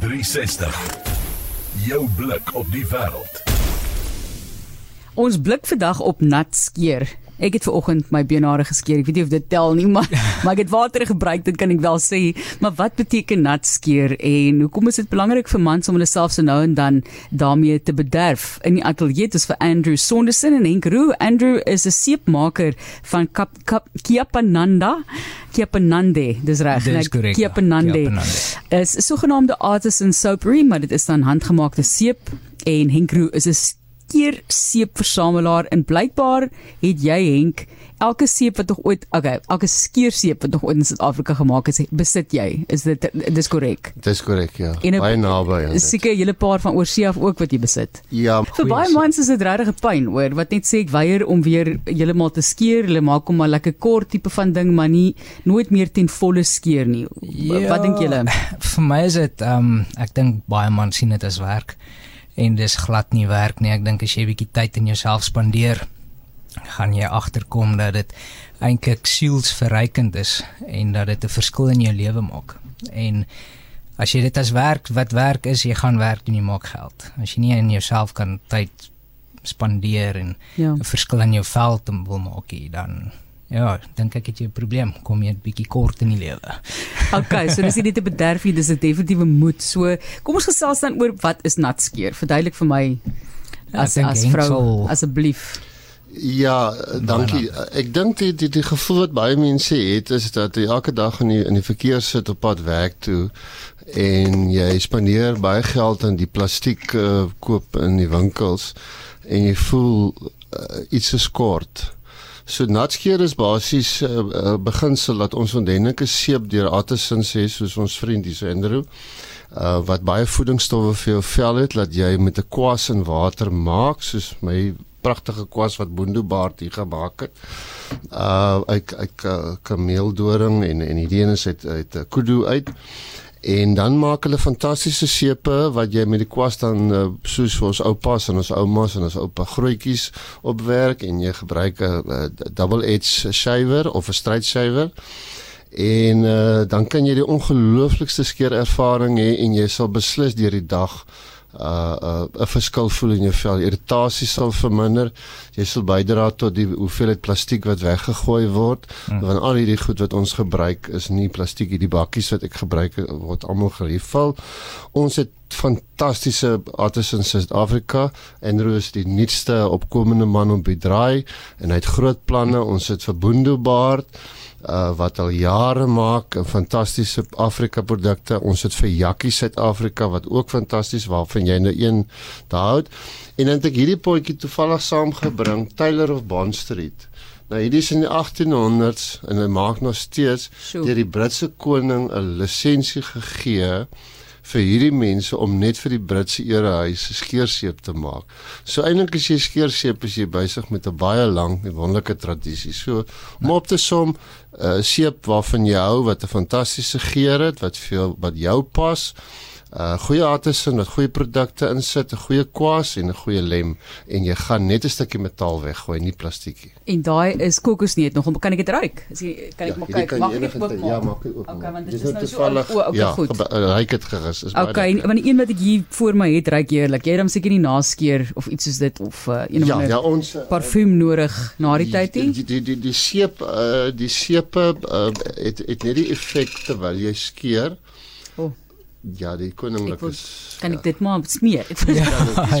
360. Jou blik op die wêreld. Ons blik vandag op nat skeer. Ek het ver oggend my benare geskeer. Ek weet nie of dit tel nie, maar maar ek het water gebruik, dit kan ek wel sê. Maar wat beteken nat skeer en hoekom is dit belangrik vir mans om hulle self se nou en dan daarmee te bederf? In die ateljee is vir Andrew Sonderson en Henk Roo. Andrew is 'n seepmaker van Kap, Kap, Kiapananda. Kiapanande, dis reg. Dis korrek. ja. Kiapanande. Kiapanande. Is sogenaamde artisan soapery, maar dit is dan handgemaakte seep en Henk Roo is 'n skeer seepversamelaar en blykbaar het jy Henk elke seep wat nog ooit okay elke skeer seep wat nog ooit in Suid-Afrika gemaak is besit jy. Is dit dis korrek? Dis korrek, ja. En Baie naby aan seker 'n hele paar van oorsee af ook wat jy besit. Ja, vir baie mans is dit regtig 'n pyn hoor wat net sê ek weier om weer heeltemal te skeer. Hulle maak hom maar lekker kort tipe van ding maar nie nooit meer ten volle skeer nie. Ja. wat dink julle? Vir my is dit ehm um, ek dink baie man sien dit as werk en dis glad nie werk nie. Ek dink as jy 'n bietjie tyd in jouself spandeer, gaan jy agterkom dat dit eintlik sielsverrykend is en dat dit 'n verskil in jou lewe maak. En as jy dit as werk wat werk is, jy gaan werk doen, jy maak geld. As jy nie in jouself kan tyd spandeer en ja 'n verskil in jou veld wil maak, nie, dan ja, dink ek het jy 'n probleem. Kom jy 'n bietjie kort in die lewe. Okay, so dis nie net 'n bederf nie, dis 'n definitiewe moed. So, kom ons gesels dan oor wat is nat skeer? Verduidelik vir my Ja, as dink as vrou sal- asseblief. Ja, dankie. Ek dink die, die die gevoel wat baie mense het is dat jy elke dag in die in die verkeer sit op pad werk toe en jy spandeer baie geld aan die plastiek uh, koop in die winkels en jy voel uh, iets is kort. So natskeer is basies 'n uh, uh, beginsel dat ons ondenke seep deur Attersins sê soos ons vriend hier Andrew uh, wat baie voedingsstowwe vir jou vel het dat jy met 'n kwas in water maak soos my pragtige kwas wat Boendo Baard hier gemaak het. Uh ek ek uh, kameeldoring en en hierdie een is uit uit 'n kudu uit. En dan maak hulle fantastiese sepe wat jy met die kwas dan uh, soos vir ons oupas en ons oumas en ons oupa grootjies opwerk en jy gebruik 'n uh, double edge shaver of 'n straight shaver. En uh, dan kan jy die ongelooflikste skeer ervaring hê en jy sal beslis deur die dag uh 'n uh, verskil voel in jou vel. Irritasie sal verminder. Jy sal bydra tot die hoeveelheid plastiek wat weggegooi word. Mm. Want al hierdie goed wat ons gebruik is nie plastiek. Hierdie bakkies wat ek gebruik word almal geriefel. Ons het fantastiese artisans in Suid-Afrika en Roo is die nuutste opkomende man op die draai en hy het groot planne. Ons het verbondebaard uh wat al jare maak fantastiese Afrika produkte. Ons het vir Jakkie Suid-Afrika wat ook fantasties waarvan jy nou een daar hou. En dan het ek hierdie potjie toevallig saamgebring, Taylor of Bond Street. Nou hierdie is in die 1800s en hy maak nog steeds Sjoe. deur die Britse koning 'n lisensie gegee vir hierdie mense om net vir die Britse erehuis skeerseep te maak. So eintlik as jy skeerseep is jy besig met 'n baie lang en wonderlike tradisie. So om op te som 'n uh, seep waarvan jy hou wat 'n fantastiese geur het wat vir jou wat jou pas. Uh goeie artisan wat goeie produkte insit, 'n goeie kwas en 'n goeie lem en jy gaan net 'n stukkie metaal weggooi, nie plastiekie. En daai is kokosneut nog. Kan ek dit ruik? Is jy kan ek maar hierdie kyk. Mag ek tyd- oopmaak? Ja, maak dit oop. Okay, want dit Dis is nou nou so toevallig. o, okay, ja, goed. uh, Ryk dit gerus. Is baie Okay, want die een wat ek hier voor my het, ruik heerlik. Jy het hom seker nie naskeer of iets soos dit of uh, een of Ja, ander ja, ons uh, parfuum nodig na die tyd die nie. die die die, die seep uh, die sepe uh, het het net die effek terwyl jy skeer. O. Ja, die koninklik wil- is Kan ja. ek dit maar smeer? Ek wil Ja,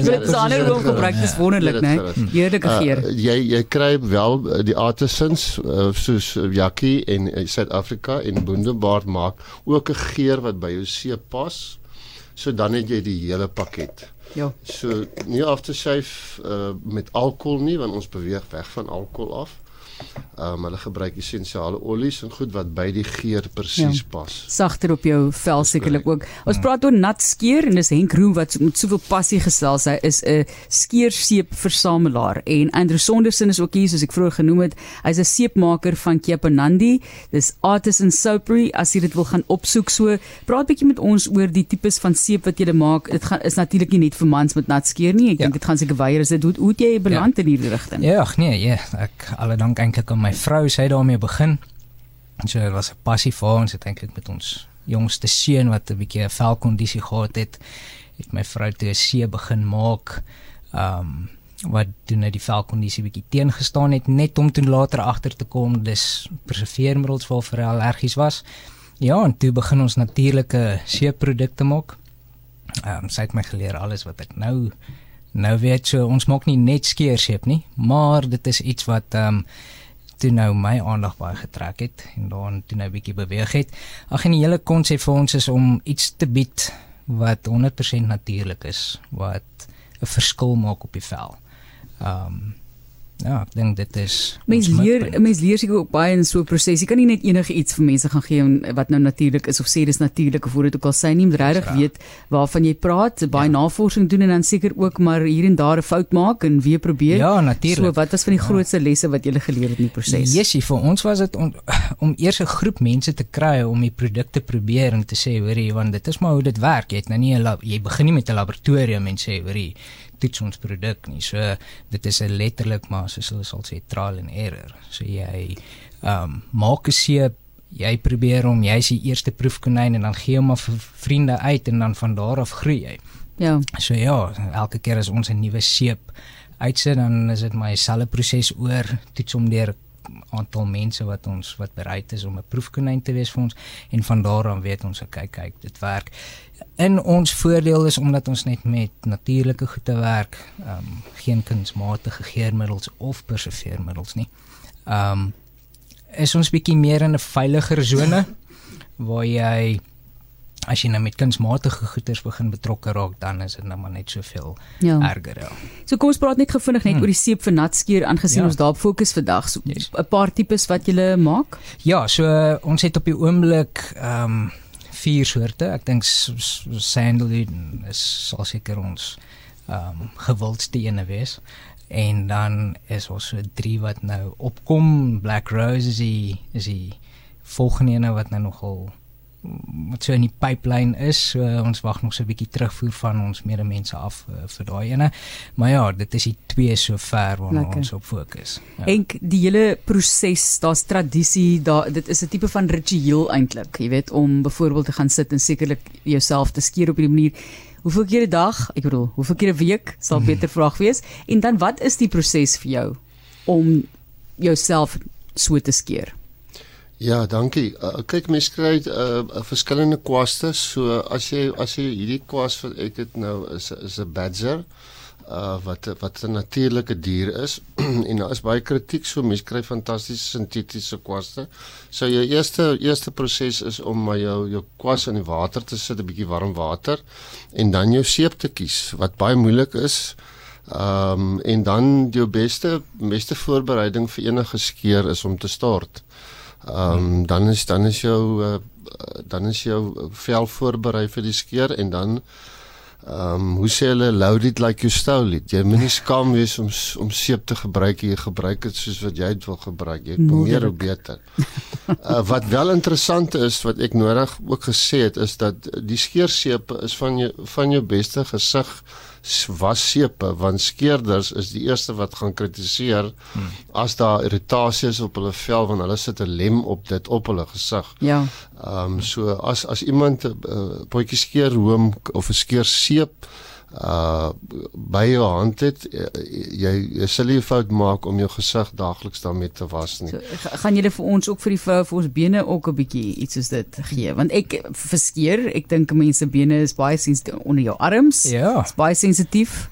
dit ja, is ander dit hoe gebruik dis wonderlik, Ja, né? dit is Heerlike geur. Uh, jy jy kry wel uh, die artisans uh, soos uh, Jakkie en uh, Suid-Afrika en Boendebaard maak ook 'n geur wat by jou seep pas. So dan het jy die hele pakket. Ja. So nie aftershave uh, met alkohol nie want ons beweeg weg van alkohol af. Um hulle gebruik essensiale olies en goed wat by die geur presies Ja. pas. sagter op jou vel sekerlik ook. Ons praat oor nat skeer en dis Henk Roo wat met soveel passie gesels. Hy is 'n skeerseep versamelaar en Andrew Sonderson is ook hier soos ek vroeër genoem het. Hy's 'n seepmaker van Kepanandi. Dis Artisan Soapery as jy dit wil gaan opsoek. So praat bietjie met ons oor die tipes van seep wat jy maak. Dit gaan is natuurlik nie net vir mans met nat skeer nie. Ek Ja. dink dit gaan seker weier is dit hoe jy beland in hierdie rigting? Ja, ag nee, ja, ek alle dank eintlik aan my vrou, sy het daarmee begin. En so dit was 'n passie vir ons het eintlik met ons jongste seun wat 'n bietjie 'n velkondisie gehad het, het my vrou toe 'n see begin maak. Um wat doen nou die velkondisie bietjie teengestaan het net om toe later agter te kom dis perseveermiddels waarvoor hy allergies was. Ja, en toe begin ons natuurlike seeprodukte maak. Ehm um, sy het my geleer alles wat ek nou nou weet so ons maak nie net skeerseep nie, maar dit is iets wat ehm um, toe nou my aandag baie getrek het en dan toe nou 'n bietjie beweeg het. Ag en die hele konsep vir ons is om iets te bied wat 100% natuurlik is, wat 'n verskil maak op die vel. Ehm um, Ja, ek dink dit is mens leer mens leer seker ook baie in so 'n proses. Jy kan nie net enige iets vir mense gaan gee wat nou natuurlik is of sê dis natuurlik of hoe dit ook al sê nie, moet regtig weet waarvan jy praat, baie ja. navorsing doen en dan seker ook maar hier en daar 'n fout maak en weer probeer. Ja, natuurlik. So wat was van die ja. grootste lesse wat jy geleer het in die proses? Jessie, vir ons was dit om, om eers 'n groep mense te kry om die produk te probeer en te sê, hoorie, want dit is maar hoe dit werk. Jy het nou nie 'n jy begin nie met 'n laboratorium en sê, hoorie, toets ons produk nie. So dit is 'n letterlik maar soos hulle sal sê trial and error. So jy ehm um, maak 'n seep, jy probeer hom, jy's die eerste proefkonyn en dan gee hom af vir vriende uit en dan van daar af groei jy. Ja. So ja, elke keer as ons 'n nuwe seep uitsit, dan is dit my selfe proses oor toets hom deur aantal mense wat ons wat bereid is om 'n proefkonyn te wees vir ons en van daar af weet ons ek kyk kyk dit werk. In ons voordeel is omdat ons net met natuurlike goede werk, ehm um, geen kunsmatige geurmiddels of preserveermiddels nie. Ehm um, is ons bietjie meer in 'n veiliger sone waar jy as jy nou met kunsmatige goeders begin betrokke raak, dan is dit nou maar net soveel ja. erger. Ja. So kom ons praat net gevinnig net hmm. oor die seep vir nat skeer aangesien ja. ons daarop fokus vandag. So 'n yes. paar tipes wat jy maak? Ja, so uh, ons het op die oomblik ehm um, vier soorte. Ek dink sandalwood is sal seker ons ehm um, gewildste ene wees. En dan is ons so drie wat nou opkom. Black Rose is die is die volgende ene wat nou nogal wat so in die pipeline is. So ons wag nog so 'n bietjie terugvoer van ons medemense af uh, vir daai ene. Maar ja, dit is die twee so ver waarna Lekker. ons op fokus. Ja. En die hele proses, daar's tradisie, daar dit is 'n tipe van ritueel eintlik, jy weet, om byvoorbeeld te gaan sit en sekerlik jouself te skeer op die manier Hoeveel keer 'n dag? Ek bedoel, hoeveel keer 'n week sal beter vraag wees? En dan wat is die proses vir jou om jouself so te skeer? Ja, dankie. Uh, kyk, mens kry uh, verskillende kwaste. So as jy as jy hierdie kwas wat ek dit nou is is 'n badger uh wat wat 'n natuurlike dier is en daar is baie kritiek so mense kry fantastiese sintetiese kwaste. So jou eerste eerste proses is om maar jou jou kwas in die water te sit, 'n bietjie warm water en dan jou seep te kies wat baie moeilik is. Ehm um, en dan jou beste beste voorbereiding vir enige skeur is om te stort. Ehm um, dan is dan is jou uh, dan is jou vel voorberei vir die skeer en dan ehm um, hoe sê hulle load it like you stole it. Jy moenie skaam wees om om seep te gebruik. Jy gebruik dit soos wat jy dit wil gebruik. Jy kom meer hoe beter. uh, wat wel interessant is wat ek nodig ook gesê het is dat die skeerseep is van jou van jou beste gesig wassepe want skeerders is die eerste wat gaan kritiseer hmm. as daar irritasie is op hulle vel want hulle sit 'n lem op dit op hulle gesig. Ja. Ehm um, so as as iemand 'n uh, potjie skeer room of 'n skeer seep uh by jou hand het uh, jy jy sal nie fout maak om jou gesig daagliks daarmee te was nie. So, gaan julle vir ons ook vir die vir ons bene ook 'n bietjie iets soos dit gee want ek verskeer ek dink mense bene is baie sensitief onder jou arms. Ja. Is baie sensitief.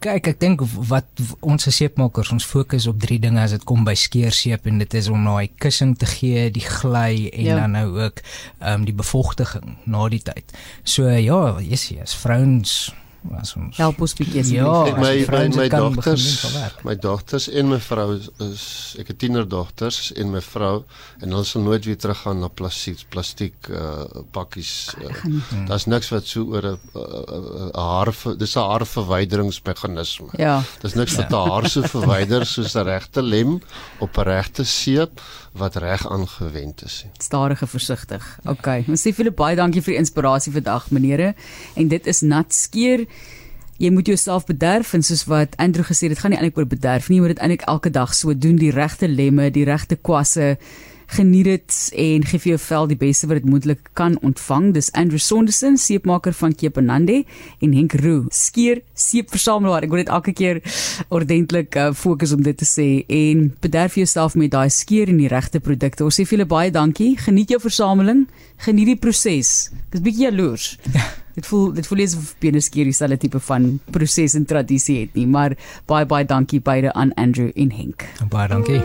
Kyk, ek dink wat ons seepmakers ons fokus op drie dinge as dit kom by skeerseep en dit is om daai kussing te gee, die gly en ja. dan nou ook ehm um, die bevochtiging na die tyd. So ja, yes, yes, vrouens as ons help ons bietjie ja, my my, my dogters my dogters en my vrou is, ek het tienerdogters en my vrou en hulle sal nooit weer teruggaan na plastiek plastiek uh, pakkies uh, daar's niks wat so oor 'n haar dis 'n haarverwyderingsmeganisme. Ja. Dis niks wat 'n ja. haar so verwyder soos 'n regte lem op 'n regte seep wat reg aangewend is. Stadige versigtig. OK. Ons sê vir baie dankie vir die inspirasie vandag, menere. En dit is nat skeer. Jy moet jouself bederf en soos wat Andrew gesê het, dit gaan nie eintlik oor bederf nie, moet dit eintlik elke dag so doen, die regte lemme, die regte kwasse Geniet dit en gee vir jou vel die beste wat dit moontlik kan ontvang. Dis Andrew Sonderson, seepmaker van Kepanande en Henk Roo, skeer seepversamelaar. Ek wil dit elke keer ordentlik uh, fokus om dit te sê en bederf jouself met daai skeer en die regte produkte. Ons sê vir julle baie dankie. Geniet jou versameling, geniet die proses. Ek is bietjie jaloers. Dit voel dit voel asof Beneskeer dieselfde tipe van proses en tradisie het nie, maar baie baie dankie beide aan Andrew en Henk. Baie dankie.